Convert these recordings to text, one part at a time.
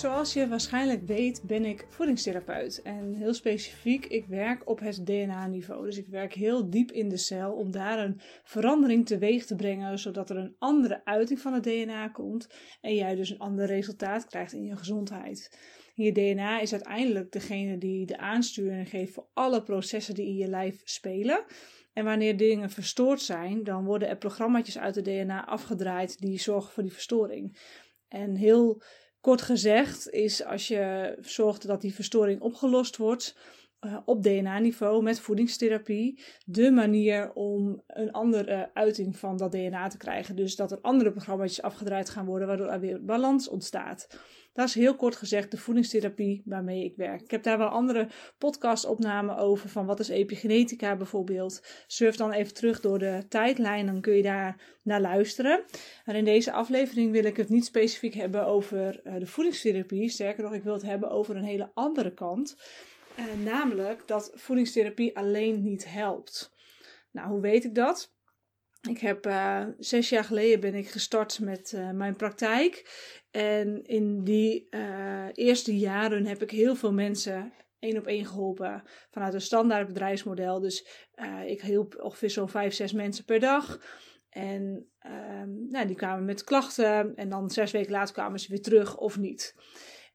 Zoals je waarschijnlijk weet, ben ik voedingstherapeut. En heel specifiek, ik werk op het DNA-niveau. Dus ik werk heel diep in de cel om daar een verandering teweeg te brengen, zodat er een andere uiting van het DNA komt en jij dus een ander resultaat krijgt in je gezondheid. je DNA is uiteindelijk degene die de aansturing geeft voor alle processen die in je lijf spelen. En wanneer dingen verstoord zijn, dan worden er programma's uit het DNA afgedraaid die zorgen voor die verstoring. En heel kort gezegd is als je zorgt dat die verstoring opgelost wordt uh, op DNA-niveau met voedingstherapie de manier om een andere uiting van dat DNA te krijgen. Dus dat er andere programma's afgedraaid gaan worden, waardoor er weer balans ontstaat. Dat is heel kort gezegd de voedingstherapie waarmee ik werk. Ik heb daar wel andere podcastopnamen over van wat is epigenetica bijvoorbeeld. Surf dan even terug door de tijdlijn, dan kun je daar naar luisteren. Maar in deze aflevering wil ik het niet specifiek hebben over uh, de voedingstherapie. Sterker nog, ik wil het hebben over een hele andere kant. Uh, namelijk dat voedingstherapie alleen niet helpt. Nou, hoe weet ik dat? Ik heb uh, zes jaar geleden ben ik gestart met uh, mijn praktijk. En in die eerste jaren heb ik heel veel mensen één op één geholpen vanuit een standaard bedrijfsmodel. Dus ik hielp ongeveer zo'n vijf, zes mensen per dag. En ehm, nou, die kwamen met klachten en dan zes weken later kwamen ze weer terug of niet.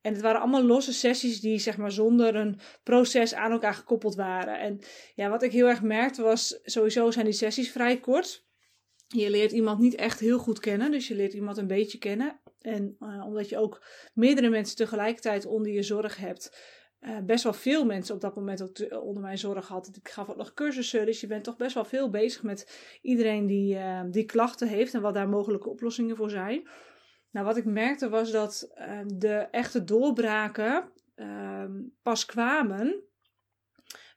En het waren allemaal losse sessies die zeg maar zonder een proces aan elkaar gekoppeld waren. En ja, wat ik heel erg merkte was, sowieso zijn die sessies vrij kort. Je leert iemand niet echt heel goed kennen, dus je leert iemand een beetje kennen. En uh, omdat je ook meerdere mensen tegelijkertijd onder je zorg hebt, uh, best wel veel mensen op dat moment ook onder mijn zorg had. Ik gaf ook nog cursussen, dus je bent toch best wel veel bezig met iedereen die, uh, die klachten heeft en wat daar mogelijke oplossingen voor zijn. Nou, wat ik merkte was dat de echte doorbraken ehm, pas kwamen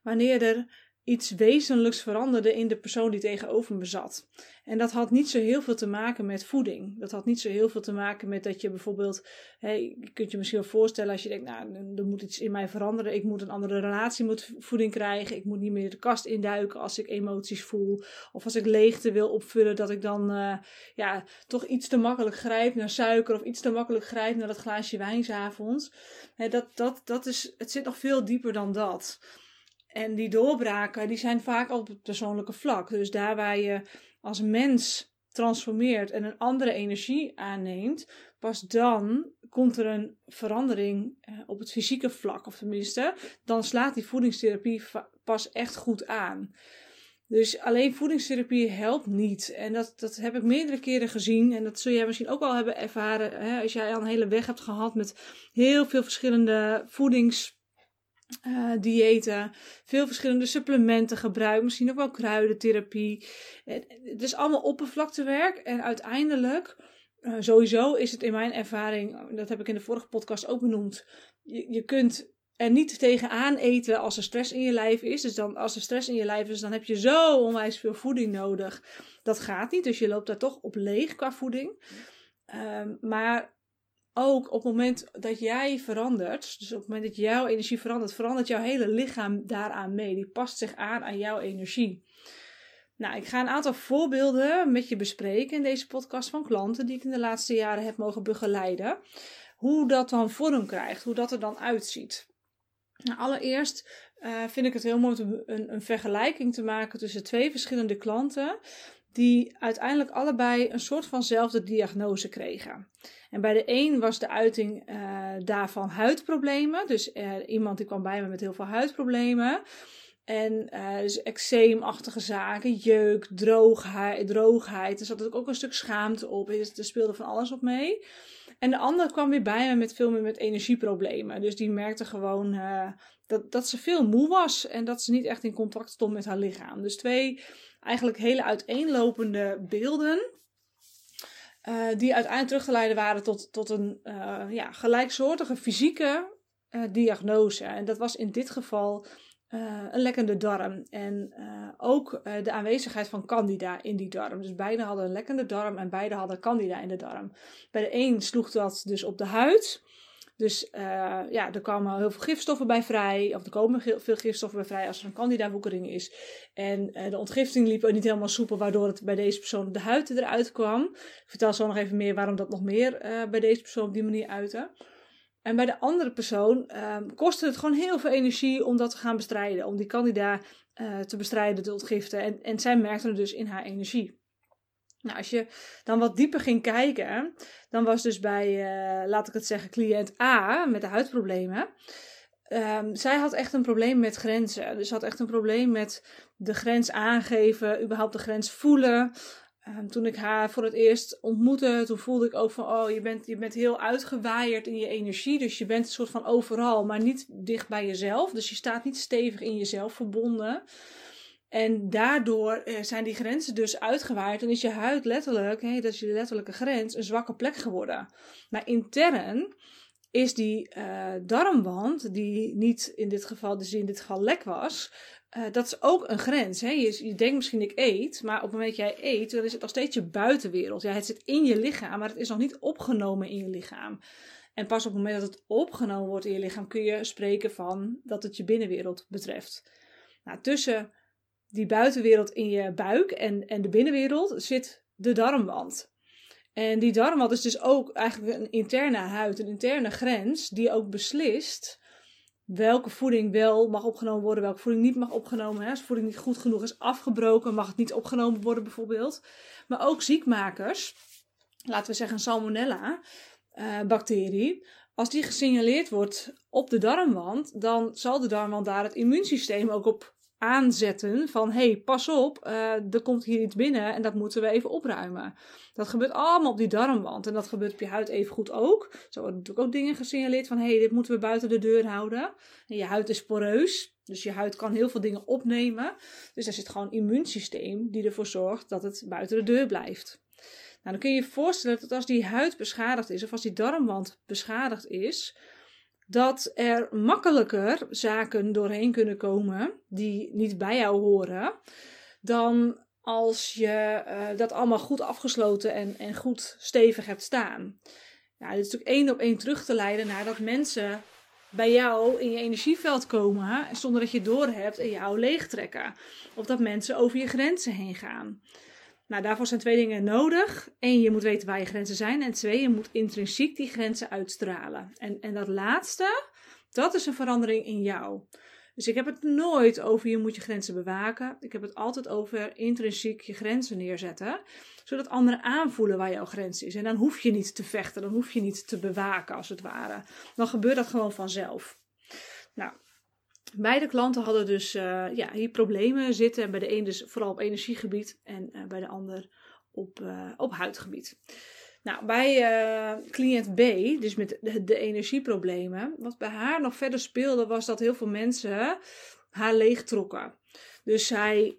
wanneer er iets wezenlijks veranderde in de persoon die tegenover me zat. En dat had niet zo heel veel te maken met voeding. Dat had niet zo heel veel te maken met dat je bijvoorbeeld, hè, je kunt je misschien wel voorstellen als je denkt, nou, er moet iets in mij veranderen. Ik moet een andere relatie met voeding krijgen. Ik moet niet meer de kast induiken als ik emoties voel. Of als ik leegte wil opvullen, dat ik dan uh, ja, toch iets te makkelijk grijp naar suiker of iets te makkelijk grijp naar dat glaasje wijn s'avonds. Dat, dat, dat is, het zit nog veel dieper dan dat. En die doorbraken, die zijn vaak op het persoonlijke vlak. Dus daar waar je als mens transformeert en een andere energie aanneemt, pas dan komt er een verandering eh, op het fysieke vlak. Of tenminste, dan slaat die voedingstherapie pas echt goed aan. Dus alleen voedingstherapie helpt niet. En dat, dat heb ik meerdere keren gezien. En dat zul jij misschien ook wel hebben ervaren. Hè, als jij al een hele weg hebt gehad met heel veel verschillende voedings uh, diëten, veel verschillende supplementen gebruikt, misschien ook wel kruidentherapie. Het is allemaal oppervlaktewerk en uiteindelijk, uh, sowieso is het in mijn ervaring, dat heb ik in de vorige podcast ook benoemd, je, je kunt er niet tegenaan eten als er stress in je lijf is. Dus dan, als er stress in je lijf is, dan heb je zo onwijs veel voeding nodig. Dat gaat niet, dus je loopt daar toch op leeg qua voeding. Um, maar ook op het moment dat jij verandert, dus op het moment dat jouw energie verandert, verandert jouw hele lichaam daaraan mee. Die past zich aan aan jouw energie. Nou, ik ga een aantal voorbeelden met je bespreken in deze podcast van klanten die ik in de laatste jaren heb mogen begeleiden. Hoe dat dan vorm krijgt, hoe dat er dan uitziet. Nou, allereerst uh, vind ik het heel mooi om een, een vergelijking te maken tussen twee verschillende klanten die uiteindelijk allebei een soort vanzelfde diagnose kregen. En bij de een was de uiting uh, daarvan huidproblemen. Dus uh, iemand die kwam bij me met heel veel huidproblemen. En uh, dus eczeemachtige zaken, jeuk, droogheid, droogheid. Er zat ook een stuk schaamte op. Er speelde van alles op mee. En de ander kwam weer bij me met veel meer met energieproblemen. Dus die merkte gewoon dat, dat ze veel moe was en dat ze niet echt in contact stond met haar lichaam. Dus twee eigenlijk hele uiteenlopende beelden. Uh, die uiteindelijk terug te leiden waren tot, tot een uh, ja, gelijksoortige fysieke uh, diagnose. En dat was in dit geval een lekkende darm. En ook de aanwezigheid van candida in die darm. Dus beide hadden een lekkende darm en beide hadden candida in de darm. Bij de een sloeg dat dus op de huid. Dus uh, ja, er kwamen heel veel gifstoffen bij vrij. Of er komen veel gifstoffen bij vrij als er een candida-woekering is. En uh, de ontgifting liep niet helemaal soepel, waardoor het bij deze persoon de huid eruit kwam. Ik vertel zo nog even meer waarom dat nog meer uh, bij deze persoon op die manier uitte. En bij de andere persoon um, kostte het gewoon heel veel energie om dat te gaan bestrijden. Om die kandidaat uh, te bestrijden, te ontgiften. En, en zij merkte het dus in haar energie. Nou, als je dan wat dieper ging kijken, dan was dus bij, uh, laat ik het zeggen, cliënt A met de huidproblemen. Um, zij had echt een probleem met grenzen. Dus had echt een probleem met de grens aangeven, überhaupt de grens voelen. Um, toen ik haar voor het eerst ontmoette, toen voelde ik ook van, oh, je bent, je bent heel uitgewaaierd in je energie. Dus je bent een soort van overal, maar niet dicht bij jezelf. Dus je staat niet stevig in jezelf verbonden. En daardoor eh, zijn die grenzen dus uitgewaaid en is je huid letterlijk, hè, dat is je letterlijke grens, een zwakke plek geworden. Maar intern is die uh, darmwand, die niet in dit geval, dus in dit geval lek was, uh, dat is ook een grens. Hè? Je, je, denkt misschien ik eet, maar op het moment dat jij eet, dan is het nog steeds je buitenwereld. Ja, het zit in je lichaam, maar het is nog niet opgenomen in je lichaam. En pas op het moment dat het opgenomen wordt in je lichaam, kun je spreken van dat het je binnenwereld betreft. Nou, tussen die buitenwereld in je buik en, en de binnenwereld zit de darmwand. En die darmwand is dus ook eigenlijk een interne huid, een interne grens, die ook beslist welke voeding wel mag opgenomen worden, welke voeding niet mag opgenomen worden. Als voeding niet goed genoeg is afgebroken, mag het niet opgenomen worden bijvoorbeeld. Maar ook ziekmakers, laten we zeggen salmonella uh, bacterie, als die gesignaleerd wordt op de darmwand, dan zal de darmwand daar het immuunsysteem ook op aanzetten van hey, pas op, uh, er komt hier iets binnen en dat moeten we even opruimen. Dat gebeurt allemaal op die darmwand en dat gebeurt op je huid even goed ook. Zo worden natuurlijk ook dingen gesignaleerd van hey, dit moeten we buiten de deur houden. En je huid is poreus, dus je huid kan heel veel dingen opnemen. Dus er zit gewoon een immuunsysteem die ervoor zorgt dat het buiten de deur blijft. Nou, dan kun je je voorstellen dat als die huid beschadigd is of als die darmwand beschadigd is, dat er makkelijker zaken doorheen kunnen komen die niet bij jou horen, dan als je uh, dat allemaal goed afgesloten en, en goed stevig hebt staan. Nou, dit is natuurlijk één op één terug te leiden naar dat mensen bij jou in je energieveld komen zonder dat je het doorhebt en jou leegtrekken. Of dat mensen over je grenzen heen gaan. Nou, daarvoor zijn twee dingen nodig. Eén, je moet weten waar je grenzen zijn. En twee, je moet intrinsiek die grenzen uitstralen. En, en dat laatste, dat is een verandering in jou. Dus ik heb het nooit over je moet je grenzen bewaken. Ik heb het altijd over intrinsiek je grenzen neerzetten. Zodat anderen aanvoelen waar jouw grens is. En dan hoef je niet te vechten, dan hoef je niet te bewaken als het ware. Dan gebeurt dat gewoon vanzelf. Nou, Beide klanten hadden dus uh, ja, hier problemen zitten. Bij de een dus vooral op energiegebied en uh, bij de ander op, uh, op huidgebied. Nou, bij cliënt B, dus met de, de, energieproblemen, wat bij haar nog verder speelde, was dat heel veel mensen haar leegtrokken. Dus zij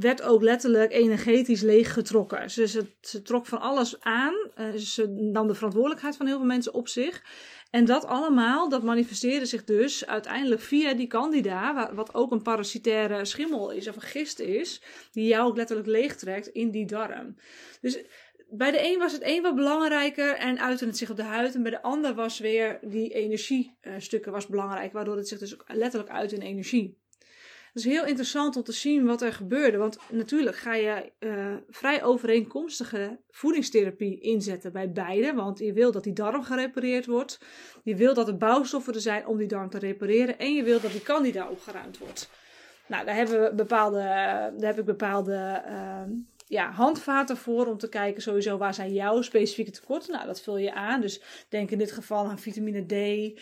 werd ook letterlijk energetisch leeggetrokken. Ze, ze, ze trok van alles aan. ze nam de verantwoordelijkheid van heel veel mensen op zich. En dat allemaal, dat manifesteerde zich dus uiteindelijk via die candida, wat ook een parasitaire schimmel is of een gist is, die jou ook letterlijk leegtrekt in die darm. Dus bij de een was het een wat belangrijker en uitte zich op de huid. En bij de ander was weer die energiestukken was belangrijk, waardoor het zich dus letterlijk uit in energie. Is heel interessant om te zien wat er gebeurde. Want natuurlijk ga je uh, vrij overeenkomstige voedingstherapie inzetten bij beide. Want je wil dat die darm gerepareerd wordt. Je wil dat er bouwstoffen er zijn om die darm te repareren. En je wil dat die candida opgeruimd wordt. Nou, daar, hebben we bepaalde, daar heb ik bepaalde uh, ja, handvaten voor om te kijken sowieso waar zijn jouw specifieke tekorten. Nou, dat vul je aan. Dus denk in dit geval aan vitamine D. Uh,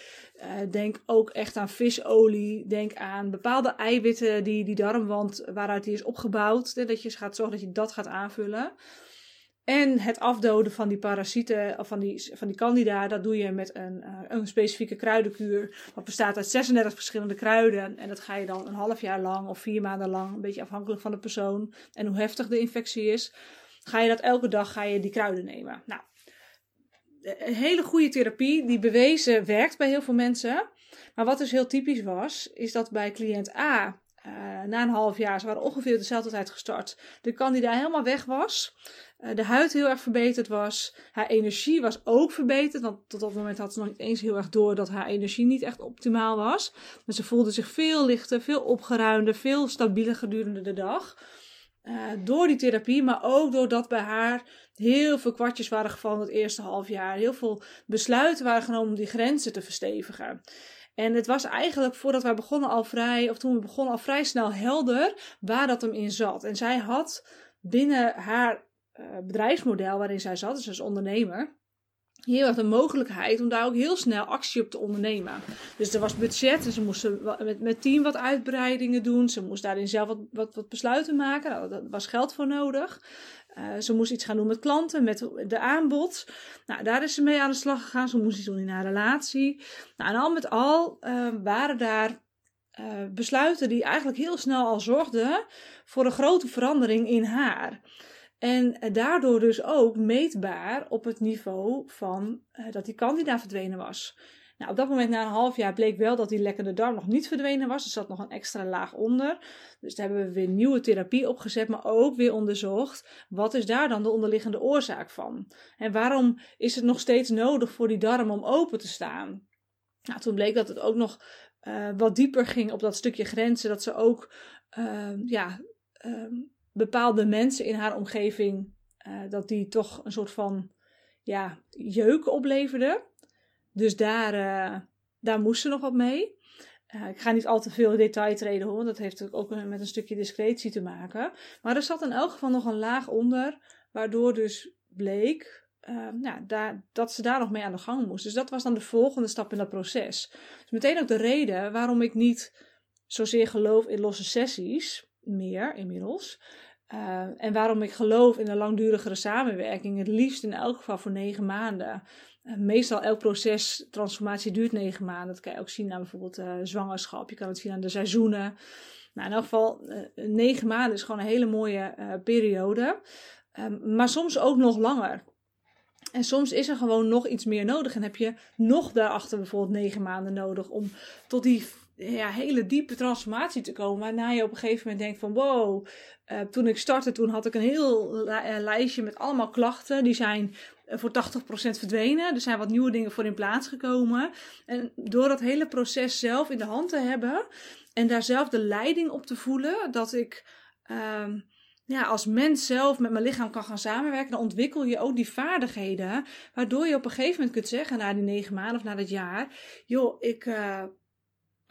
denk ook echt aan visolie. Denk aan bepaalde eiwitten die die darmwand waaruit die is opgebouwd. Dat je gaat zorgen dat je dat gaat aanvullen. En het afdoden van die parasieten, of van die, van die candida, dat doe je met een, uh, een specifieke kruidenkuur. Dat bestaat uit 36 verschillende kruiden. En dat ga je dan een half jaar lang of vier maanden lang, een beetje afhankelijk van de persoon en hoe heftig de infectie is, ga je dat elke dag ga je die kruiden nemen. Nou, een hele goede therapie die bewezen werkt bij heel veel mensen. Maar wat dus heel typisch was, is dat bij cliënt A uh, na een half jaar, ze waren ongeveer dezelfde tijd gestart, de candida helemaal weg was. Uh, de huid heel erg verbeterd was. Haar energie was ook verbeterd. Want tot dat moment had ze nog niet eens heel erg door dat haar energie niet echt optimaal was. Maar ze voelde zich veel lichter, veel opgeruimder, veel stabieler gedurende de dag. door die therapie, maar ook doordat bij haar heel veel kwartjes waren gevallen het eerste half jaar. Heel veel besluiten waren genomen om die grenzen te verstevigen. En het was eigenlijk voordat wij begonnen al vrij, of toen we begonnen al vrij snel helder waar dat hem in zat. En zij had binnen haar uh, bedrijfsmodel waarin zij zat, dus als ondernemer, heel erg de mogelijkheid om daar ook heel snel actie op te ondernemen. Dus er was budget en ze moesten met, met team wat uitbreidingen doen. Ze moest daarin zelf wat, wat, wat besluiten maken. Nou, daar was geld voor nodig. Uh, ze moest iets gaan doen met klanten, met de aanbod. Nou, daar is ze mee aan de slag gegaan. Ze moest iets doen in haar relatie. Nou, en al met al uh, waren daar uh, besluiten die eigenlijk heel snel al zorgden voor een grote verandering in haar. En daardoor dus ook meetbaar op het niveau van dat die kandidaat verdwenen was. Nou, op dat moment, na een half jaar, bleek wel dat die lekkende darm nog niet verdwenen was. Er zat nog een extra laag onder. Dus daar hebben we weer nieuwe therapie opgezet, maar ook weer onderzocht. Wat is daar dan de onderliggende oorzaak van? En waarom is het nog steeds nodig voor die darm om open te staan? Nou, toen bleek dat het ook nog uh, wat dieper ging op dat stukje grenzen. Dat ze ook uh, ja, uh, bepaalde mensen in haar omgeving, eh, dat die toch een soort van ja, jeuk opleverden. Dus daar, uh, daar moest ze nog wat mee. Uh, ik ga niet al te veel detail treden hoor, dat heeft ook met een stukje discretie te maken. Maar er zat in elk geval nog een laag onder, waardoor dus bleek nou, daar, dat ze daar nog mee aan de gang moest. Dus dat was dan de volgende stap in dat proces. Dus meteen ook de reden waarom ik niet zozeer geloof in losse sessies, meer inmiddels. En waarom ik geloof in een langdurigere samenwerking, het liefst in elk geval voor negen maanden. Uh, meestal elk proces, transformatie duurt negen maanden. Dat kan je ook zien aan bijvoorbeeld uh, zwangerschap. Je kan het zien aan de seizoenen. Nou, in elk geval, negen maanden is gewoon een hele mooie periode. Um, maar soms ook nog langer. En soms is er gewoon nog iets meer nodig. En heb je nog daarachter bijvoorbeeld negen maanden nodig om tot die ja, hele diepe transformatie te komen. Waarna je op een gegeven moment denkt van wow, toen ik startte, toen had ik een heel lijstje met allemaal klachten. Die zijn voor 80% verdwenen. Er zijn wat nieuwe dingen voor in plaats gekomen. En door dat hele proces zelf in de hand te hebben en daar zelf de leiding op te voelen, dat ik ehm, ja, als mens zelf met mijn lichaam kan gaan samenwerken, dan ontwikkel je ook die vaardigheden. Waardoor je op een gegeven moment kunt zeggen, na die negen maanden of na dat jaar, joh, ik, uh,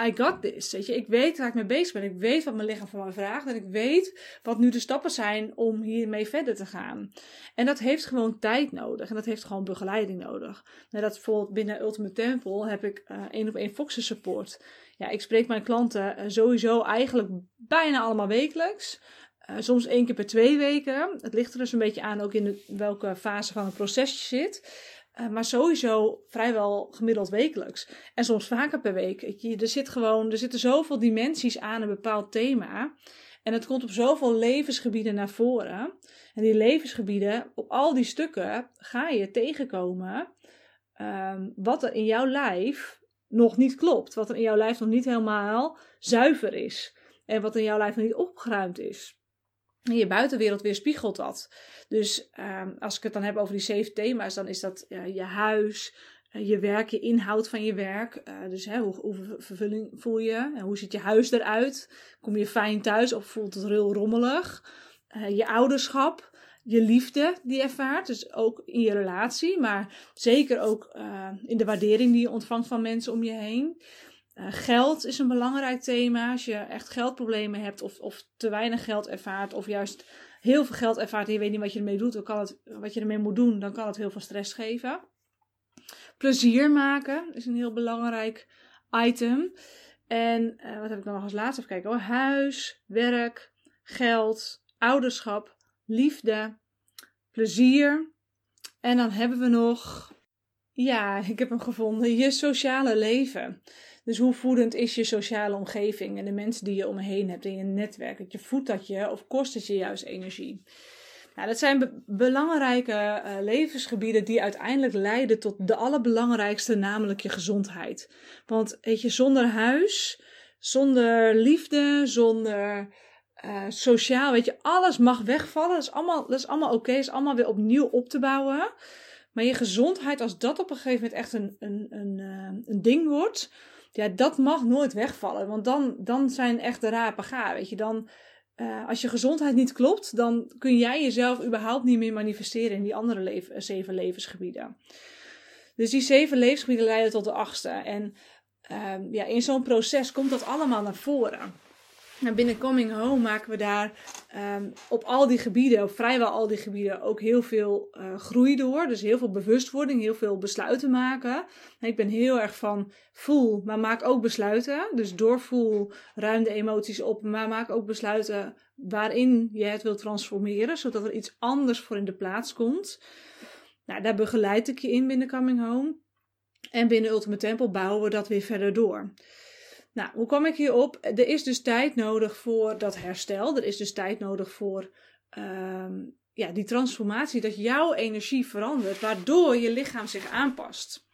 I got this. Weet je, ik weet waar ik mee bezig ben. Ik weet wat mijn lichaam van me vraagt. En ik weet wat nu de stappen zijn om hiermee verder te gaan. En dat heeft gewoon tijd nodig. En dat heeft gewoon begeleiding nodig. Nou, bijvoorbeeld binnen Ultimate Temple heb ik uh, één op één Foxen support. Ja, ik spreek mijn klanten uh, sowieso eigenlijk bijna allemaal wekelijks. Uh, soms één keer per twee weken. Het ligt er dus een beetje aan ook in welke fase van het proces je zit. Uh, maar sowieso vrijwel gemiddeld wekelijks. En soms vaker per week. Je, er, zit gewoon, er zitten zoveel dimensies aan een bepaald thema. En het komt op zoveel levensgebieden naar voren. En die levensgebieden, op al die stukken, ga je tegenkomen um, wat er in jouw lijf nog niet klopt. Wat er in jouw lijf nog niet helemaal zuiver is. En wat in jouw lijf nog niet opgeruimd is. Je buitenwereld weerspiegelt dat. Dus um, als ik het dan heb over die zeven thema's, dan is dat uh, je huis, uh, je werk, je inhoud van je werk. Uh, dus hè, hoe, hoe vervulling voel je? Hoe ziet je huis eruit? Kom je fijn thuis of voelt het heel rommelig? je ouderschap, je liefde die je ervaart. Dus ook in je relatie, maar zeker ook in de waardering die je ontvangt van mensen om je heen. Uh, geld is een belangrijk thema. Als je echt geldproblemen hebt of, of te weinig geld ervaart of juist heel veel geld ervaart en je weet niet wat je ermee doet, wat je ermee moet doen, dan kan het heel veel stress geven. Plezier maken is een heel belangrijk item. En uh, wat heb ik dan nog als laatste? Even kijken hoor. Huis, werk, geld, ouderschap, liefde, plezier. En dan hebben we nog, ja, ik heb hem gevonden, je sociale leven. Dus hoe voedend is je sociale omgeving en de mensen die je om heen hebt in je netwerk? Dat je voedt dat je of kost het je juist energie? Nou, dat zijn belangrijke uh, levensgebieden die uiteindelijk leiden tot de allerbelangrijkste, namelijk je gezondheid. Want weet je, zonder huis, zonder liefde, zonder uh, sociaal, weet je, alles mag wegvallen. Dat is allemaal, allemaal oké, is allemaal weer opnieuw op te bouwen. Maar je gezondheid, als dat op een gegeven moment echt een, een, een, uh, een ding wordt, ja, dat mag nooit wegvallen. Want dan, dan zijn echt de rapen gaar. Weet je, dan uh, als je gezondheid niet klopt, dan kun jij jezelf überhaupt niet meer manifesteren in die andere leven, zeven levensgebieden. Dus die zeven levensgebieden leiden tot de achtste. En uh, ja, in zo'n proces komt dat allemaal naar voren. En binnen Coming Home maken we daar um, op al die gebieden, op vrijwel al die gebieden, ook heel veel uh, groei door. Dus heel veel bewustwording, heel veel besluiten maken. En ik ben heel erg van voel, maar maak ook besluiten. Dus doorvoel, ruim de emoties op, maar maak ook besluiten waarin je het wilt transformeren, zodat er iets anders voor in de plaats komt. Nou, daar begeleid ik je in binnen Coming Home. En binnen Ultimate Temple bouwen we dat weer verder door. Nou, hoe kom ik hierop? Er is dus tijd nodig voor dat herstel. Er is dus tijd nodig voor ehm, ja, die transformatie, dat jouw energie verandert, waardoor je lichaam zich aanpast.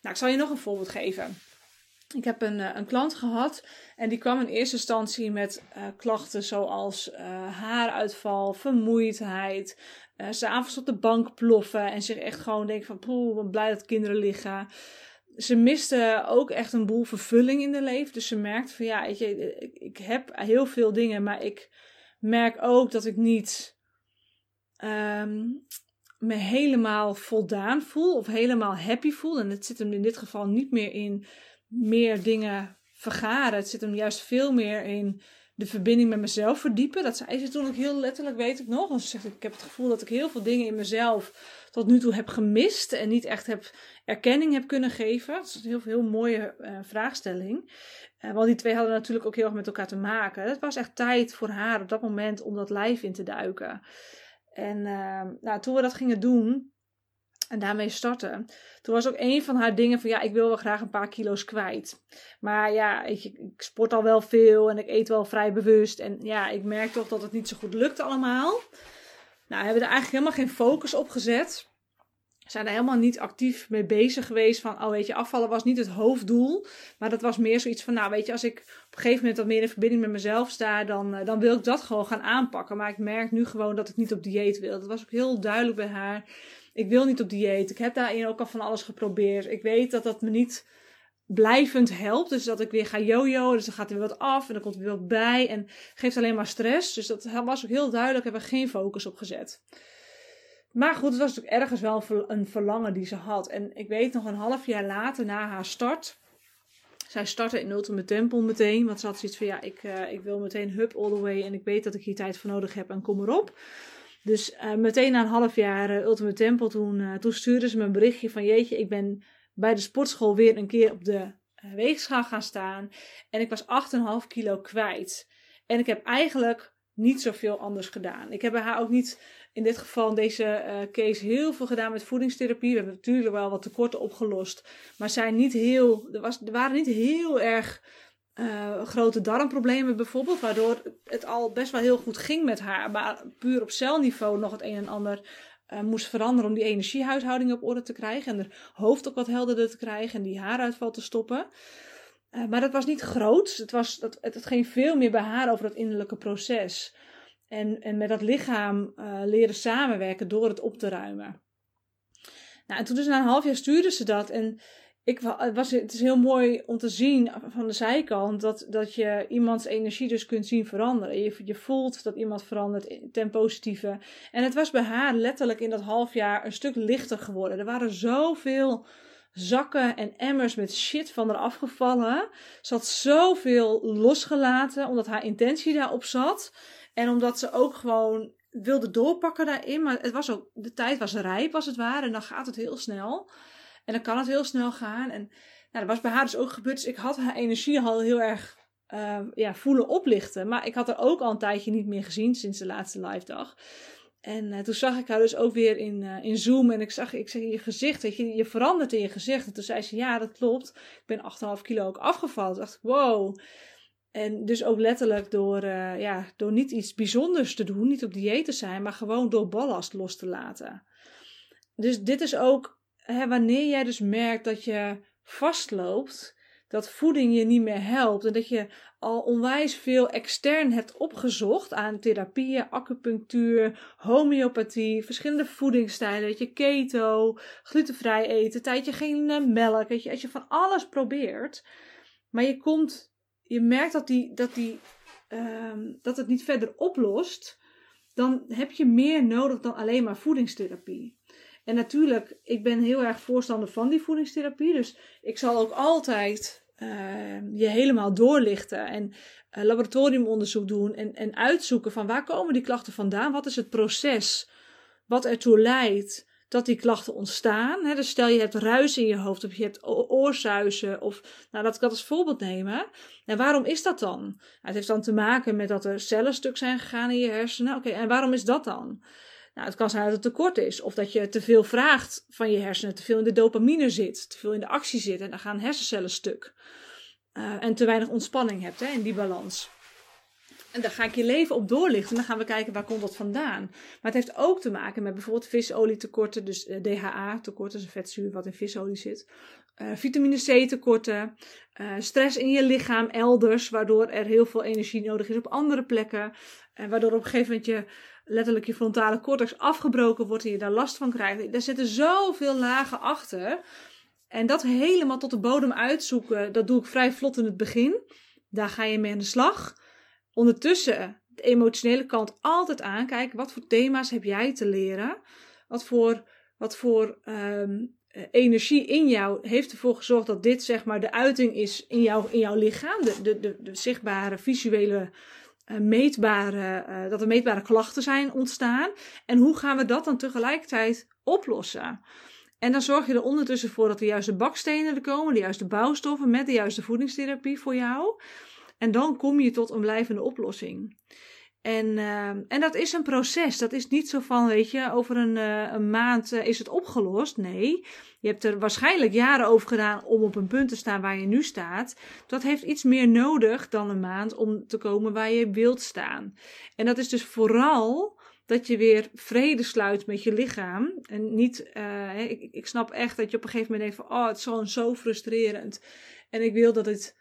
Nou, ik zal je nog een voorbeeld geven. Ik heb een, eh, een klant gehad en die kwam in eerste instantie met uh, klachten zoals uh, haaruitval, vermoeidheid, uh, s'avonds op de bank ploffen en zich echt gewoon denken van, poeh, blij dat kinderen liggen ze miste ook echt een boel vervulling in de leven. Dus ze merkt van ja, weet je, ik heb heel veel dingen, maar ik merk ook dat ik niet um, me helemaal voldaan voel of helemaal happy voel. En het zit hem in dit geval niet meer in meer dingen vergaren. Het zit hem juist veel meer in de verbinding met mezelf verdiepen. Dat zei ze toen ook heel letterlijk, weet ik nog. En ze zegt, ik heb het gevoel dat ik heel veel dingen in mezelf tot nu toe heb gemist en niet echt heb erkenning heb kunnen geven. Dat is een heel, mooie uh, vraagstelling. Uh, want die twee hadden natuurlijk ook heel erg met elkaar te maken. Het was echt tijd voor haar op dat moment om dat lijf in te duiken. En uh, nou, toen we dat gingen doen en daarmee starten, toen was ook een van haar dingen van ja, ik wil wel graag een paar kilo's kwijt. Maar ja, ik, ik sport al wel veel en ik eet wel vrij bewust. En ja, ik merk toch dat het niet zo goed lukt allemaal. Nou, hebben er eigenlijk helemaal geen focus op gezet. Zijn er helemaal niet actief mee bezig geweest van, oh weet je, afvallen was niet het hoofddoel. Maar dat was meer zoiets van, nou weet je, als ik op een gegeven moment wat meer in verbinding met mezelf sta, dan, eh, dan wil ik dat gewoon gaan aanpakken. Maar ik merk nu gewoon dat ik niet op dieet wil. Dat was ook heel duidelijk bij haar. Ik wil niet op dieet. Ik heb daarin ook al van alles geprobeerd. Ik weet dat dat me niet blijvend helpt. Dus dat ik weer ga jojo. Dus dan gaat er weer wat af en dan komt er weer wat bij. En geeft alleen maar stress. Dus dat was ook heel duidelijk. Hebben we geen focus op gezet. Maar goed, het was natuurlijk ergens wel een verlangen die ze had. En ik weet nog een half jaar later na haar start. Zij startte in Ultimate Temple meteen. Want ze had zoiets van ja, ik, uh, ik wil meteen hub all the way. En ik weet dat ik hier tijd voor nodig heb en kom erop. Dus uh, meteen na een half jaar uh, Ultimate Temple, toen, toen stuurde ze me een berichtje van jeetje, ik ben bij de sportschool weer een keer op de weegschaal gaan staan. En ik was 8,5 kilo kwijt. En ik heb eigenlijk niet zoveel anders gedaan. Ik heb bij haar ook niet in dit geval in deze uh, case heel veel gedaan met voedingstherapie. We hebben natuurlijk wel wat tekorten opgelost. Maar zijn niet heel, er, was, er waren niet heel erg uh, grote darmproblemen bijvoorbeeld. Waardoor het al best wel heel goed ging met haar. Maar puur op celniveau nog het een en ander uh, moest veranderen om die energiehuishouding op orde te krijgen. En haar hoofd ook wat helderder te krijgen en die haaruitval te stoppen. Uh, maar dat was niet groot. Het, was, dat, het, het ging veel meer bij haar over dat innerlijke proces. En, en met dat lichaam uh, leren samenwerken door het op te ruimen. Nou, en toen dus na een half jaar stuurde ze dat. En ik was, het is heel mooi om te zien van de zijkant dat, dat je iemands energie dus kunt zien veranderen. Je, je voelt dat iemand verandert ten positieve. En het was bij haar letterlijk in dat half jaar een stuk lichter geworden. Er waren zoveel zakken en emmers met shit van haar afgevallen. Ze had zoveel losgelaten omdat haar intentie daarop zat. En omdat ze ook gewoon wilde doorpakken daarin. Maar het was ook, de tijd was rijp als het ware. En dan gaat het heel snel. En dan kan het heel snel gaan. En nou, dat was bij haar dus ook gebeurd. Dus ik had haar energie al heel erg uh, ja, voelen oplichten. Maar ik had haar ook al een tijdje niet meer gezien sinds de laatste live dag. En uh, toen zag ik haar dus ook weer in, uh, in Zoom. En ik zag, ik zeg, je gezicht, weet je, je verandert in je gezicht. En toen zei ze, ja, dat klopt. Ik ben 8,5 kilo ook afgevallen. Toen dacht ik, wow. En dus ook letterlijk door, ja, door niet iets bijzonders te doen, niet op dieet te zijn, maar gewoon door ballast los te laten. Dus dit is ook wanneer jij dus merkt dat je vastloopt, dat voeding je niet meer helpt en dat je al onwijs veel extern hebt opgezocht aan therapieën, acupunctuur, homeopathie, verschillende voedingsstijlen, weet je, keto, glutenvrij eten, tijdje geen eh, melk, weet je, als je van alles probeert, maar je komt je merkt dat die, dat die ehm, dat het niet verder oplost, dan heb je meer nodig dan alleen maar voedingstherapie. En natuurlijk, ik ben heel erg voorstander van die voedingstherapie. Dus ik zal ook altijd ehm, je helemaal doorlichten en uh, laboratoriumonderzoek doen en, en uitzoeken van waar komen die klachten vandaan? Wat is het proces wat ertoe leidt dat die klachten ontstaan? Hè? Dus stel je hebt ruis in je hoofd of je hebt oorzuizen of, nou laat ik dat als voorbeeld nemen. En waarom is dat dan? Nou, het heeft dan te maken met dat er cellen stuk zijn gegaan in je hersenen. Oké, en waarom is dat dan? Nou, het kan zijn dat het tekort is. Of dat je te veel vraagt van je hersenen. Te veel in de dopamine zit. Te veel in de actie zit. En dan gaan hersencellen stuk. Uh, en te weinig ontspanning hebt hè, in die balans. En daar ga ik je leven op doorlichten. En dan gaan we kijken waar komt dat vandaan. Maar het heeft ook te maken met bijvoorbeeld visolietekorten. Dus uh, DHA-tekorten, dus een vetzuur wat in visolie zit. Uh, vitamine C-tekorten. stress in je lichaam elders. Waardoor er heel veel energie nodig is op andere plekken. En waardoor op een gegeven moment je letterlijk je frontale cortex afgebroken wordt en je daar last van krijgt. Daar zitten zoveel lagen achter. En dat helemaal tot de bodem uitzoeken, dat doe ik vrij vlot in het begin. Daar ga je mee aan de slag. Ondertussen de emotionele kant altijd aankijken. Wat voor thema's heb jij te leren? Wat voor, wat voor um, energie in jou heeft ervoor gezorgd dat dit zeg maar de uiting is in, jou, in jouw lichaam? De, de, de, de zichtbare visuele meetbare, uh, dat er meetbare klachten zijn ontstaan. En hoe gaan we dat dan tegelijkertijd oplossen? En dan zorg je er ondertussen voor dat de juiste bakstenen er komen, de juiste bouwstoffen met de juiste voedingstherapie voor jou. En dan kom je tot een blijvende oplossing. En, uh, en dat is een proces. Dat is niet zo van, weet je, over een, een maand is het opgelost. Nee, je hebt er waarschijnlijk jaren over gedaan om op een punt te staan waar je nu staat. Dat heeft iets meer nodig dan een maand om te komen waar je wilt staan. En dat is dus vooral dat je weer vrede sluit met je lichaam. En niet, uh, ik, ik snap echt dat je op een gegeven moment denkt oh, het is gewoon zo frustrerend. En ik wil dat het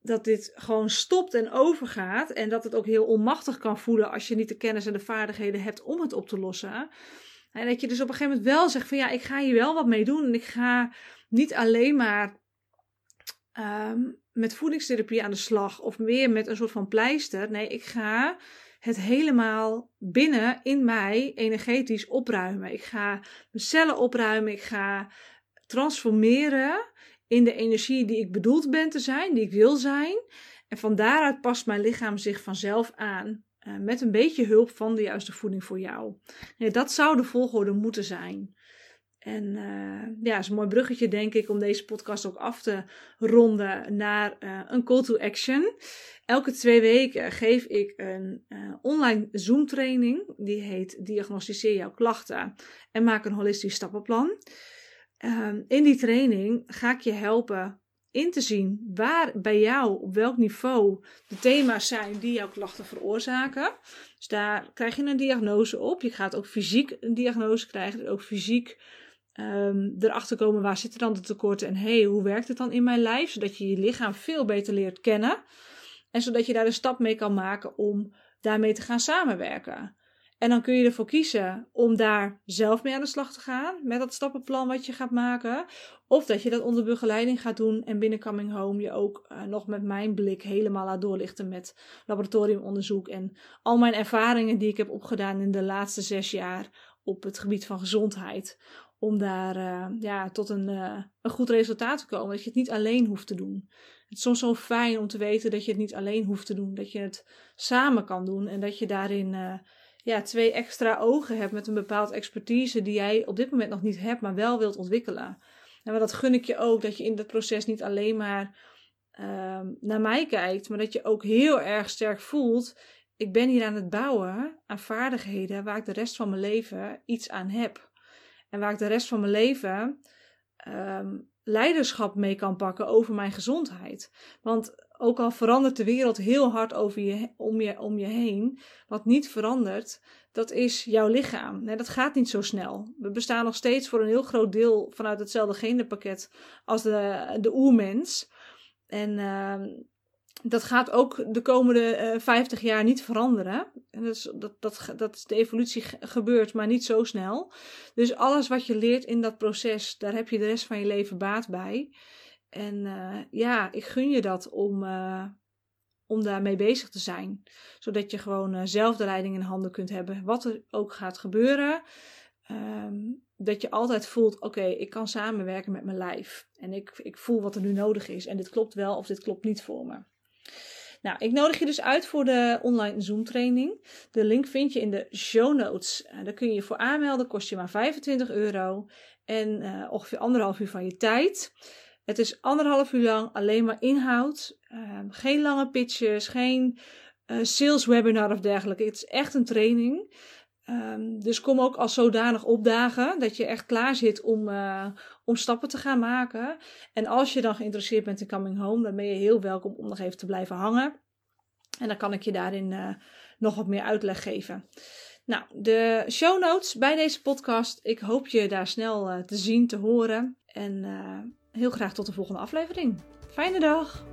dat dit gewoon stopt en overgaat. En dat het ook heel onmachtig kan voelen als je niet de kennis en de vaardigheden hebt om het op te lossen. En dat je dus op een gegeven moment wel zegt van ja, ik ga hier wel wat mee doen. En ik ga niet alleen maar um, met voedingstherapie aan de slag of meer met een soort van pleister. Nee, ik ga het helemaal binnen in mij energetisch opruimen. Ik ga mijn cellen opruimen. Ik ga transformeren in de energie die ik bedoeld ben te zijn, die ik wil zijn. En van daaruit past mijn lichaam zich vanzelf aan. Uh, met een beetje hulp van de juiste voeding voor jou. Dat zou de volgorde moeten zijn. En uh, ja, is een mooi bruggetje, denk ik, om deze podcast ook af te ronden naar uh, een call to action. Elke twee weken geef ik een online Zoom training. Die heet Diagnosticeer jouw klachten en maak een holistisch stappenplan. Ehm, in die training ga ik je helpen in te zien waar bij jou, op welk niveau de thema's zijn die jouw klachten veroorzaken. Dus daar krijg je een diagnose op. Je gaat ook fysiek een diagnose krijgen, dus ook fysiek um, erachter komen waar zitten dan de tekorten en hey, hoe werkt het dan in mijn lijf, zodat je je lichaam veel beter leert kennen en zodat je daar een stap mee kan maken om daarmee te gaan samenwerken. En dan kun je ervoor kiezen om daar zelf mee aan de slag te gaan met dat stappenplan wat je gaat maken. Of dat je dat onder begeleiding gaat doen en binnen Coming Home je ook uh, nog met mijn blik helemaal laat doorlichten met laboratoriumonderzoek en al mijn ervaringen die ik heb opgedaan in de laatste zes jaar op het gebied van gezondheid. Om daar uh, ja, tot een, uh, een goed resultaat te komen. Dat je het niet alleen hoeft te doen. Het is soms zo fijn om te weten dat je het niet alleen hoeft te doen. Dat je het samen kan doen en dat je daarin ja, twee extra ogen hebt met een bepaald expertise die jij op dit moment nog niet hebt, maar wel wilt ontwikkelen. En dat gun ik je ook, dat je in dat proces niet alleen maar uh, naar mij kijkt, maar dat je ook heel erg sterk voelt, ik ben hier aan het bouwen aan vaardigheden waar ik de rest van mijn leven iets aan heb. En waar ik de rest van mijn leven um, leiderschap mee kan pakken over mijn gezondheid. Want ook al verandert de wereld heel hard over je, om, je, om je heen, wat niet verandert, dat is jouw lichaam. Dat gaat niet zo snel. We bestaan nog steeds voor een heel groot deel vanuit hetzelfde genenpakket als de, de oermens. En uh, dat gaat ook de komende uh, eh, 50 jaar niet veranderen. En is, dat, dat, dat de evolutie gebeurt, maar niet zo snel. Dus alles wat je leert in dat proces, daar heb je de rest van je leven baat bij. En uh, ja, ik gun je dat om, uh, om daarmee bezig te zijn. Zodat je gewoon uh, zelf de leiding in handen kunt hebben. Wat er ook gaat gebeuren. Ehm, dat je altijd voelt: oké, ik kan samenwerken met mijn lijf. En ik, ik voel wat er nu nodig is. En dit klopt wel of dit klopt niet voor me. Nou, ik nodig je dus uit voor de online Zoom training. De link vind je in de show notes. Daar kun je je voor aanmelden, kost je maar 25 euro en ongeveer anderhalf uur van je tijd. Het is anderhalf uur lang alleen maar inhoud. Uh, geen lange pitches, geen uh, sales webinar of dergelijke. Het is echt een training. Um, dus kom ook als zodanig opdagen dat je echt klaar zit om, uh, om stappen te gaan maken. En als je dan geïnteresseerd bent in Coming Home, dan ben je heel welkom om nog even te blijven hangen. En dan kan ik je daarin uh, nog wat meer uitleg geven. Nou, de show notes bij deze podcast. Ik hoop je daar snel te zien, te horen. En heel graag tot de volgende aflevering. Fijne dag!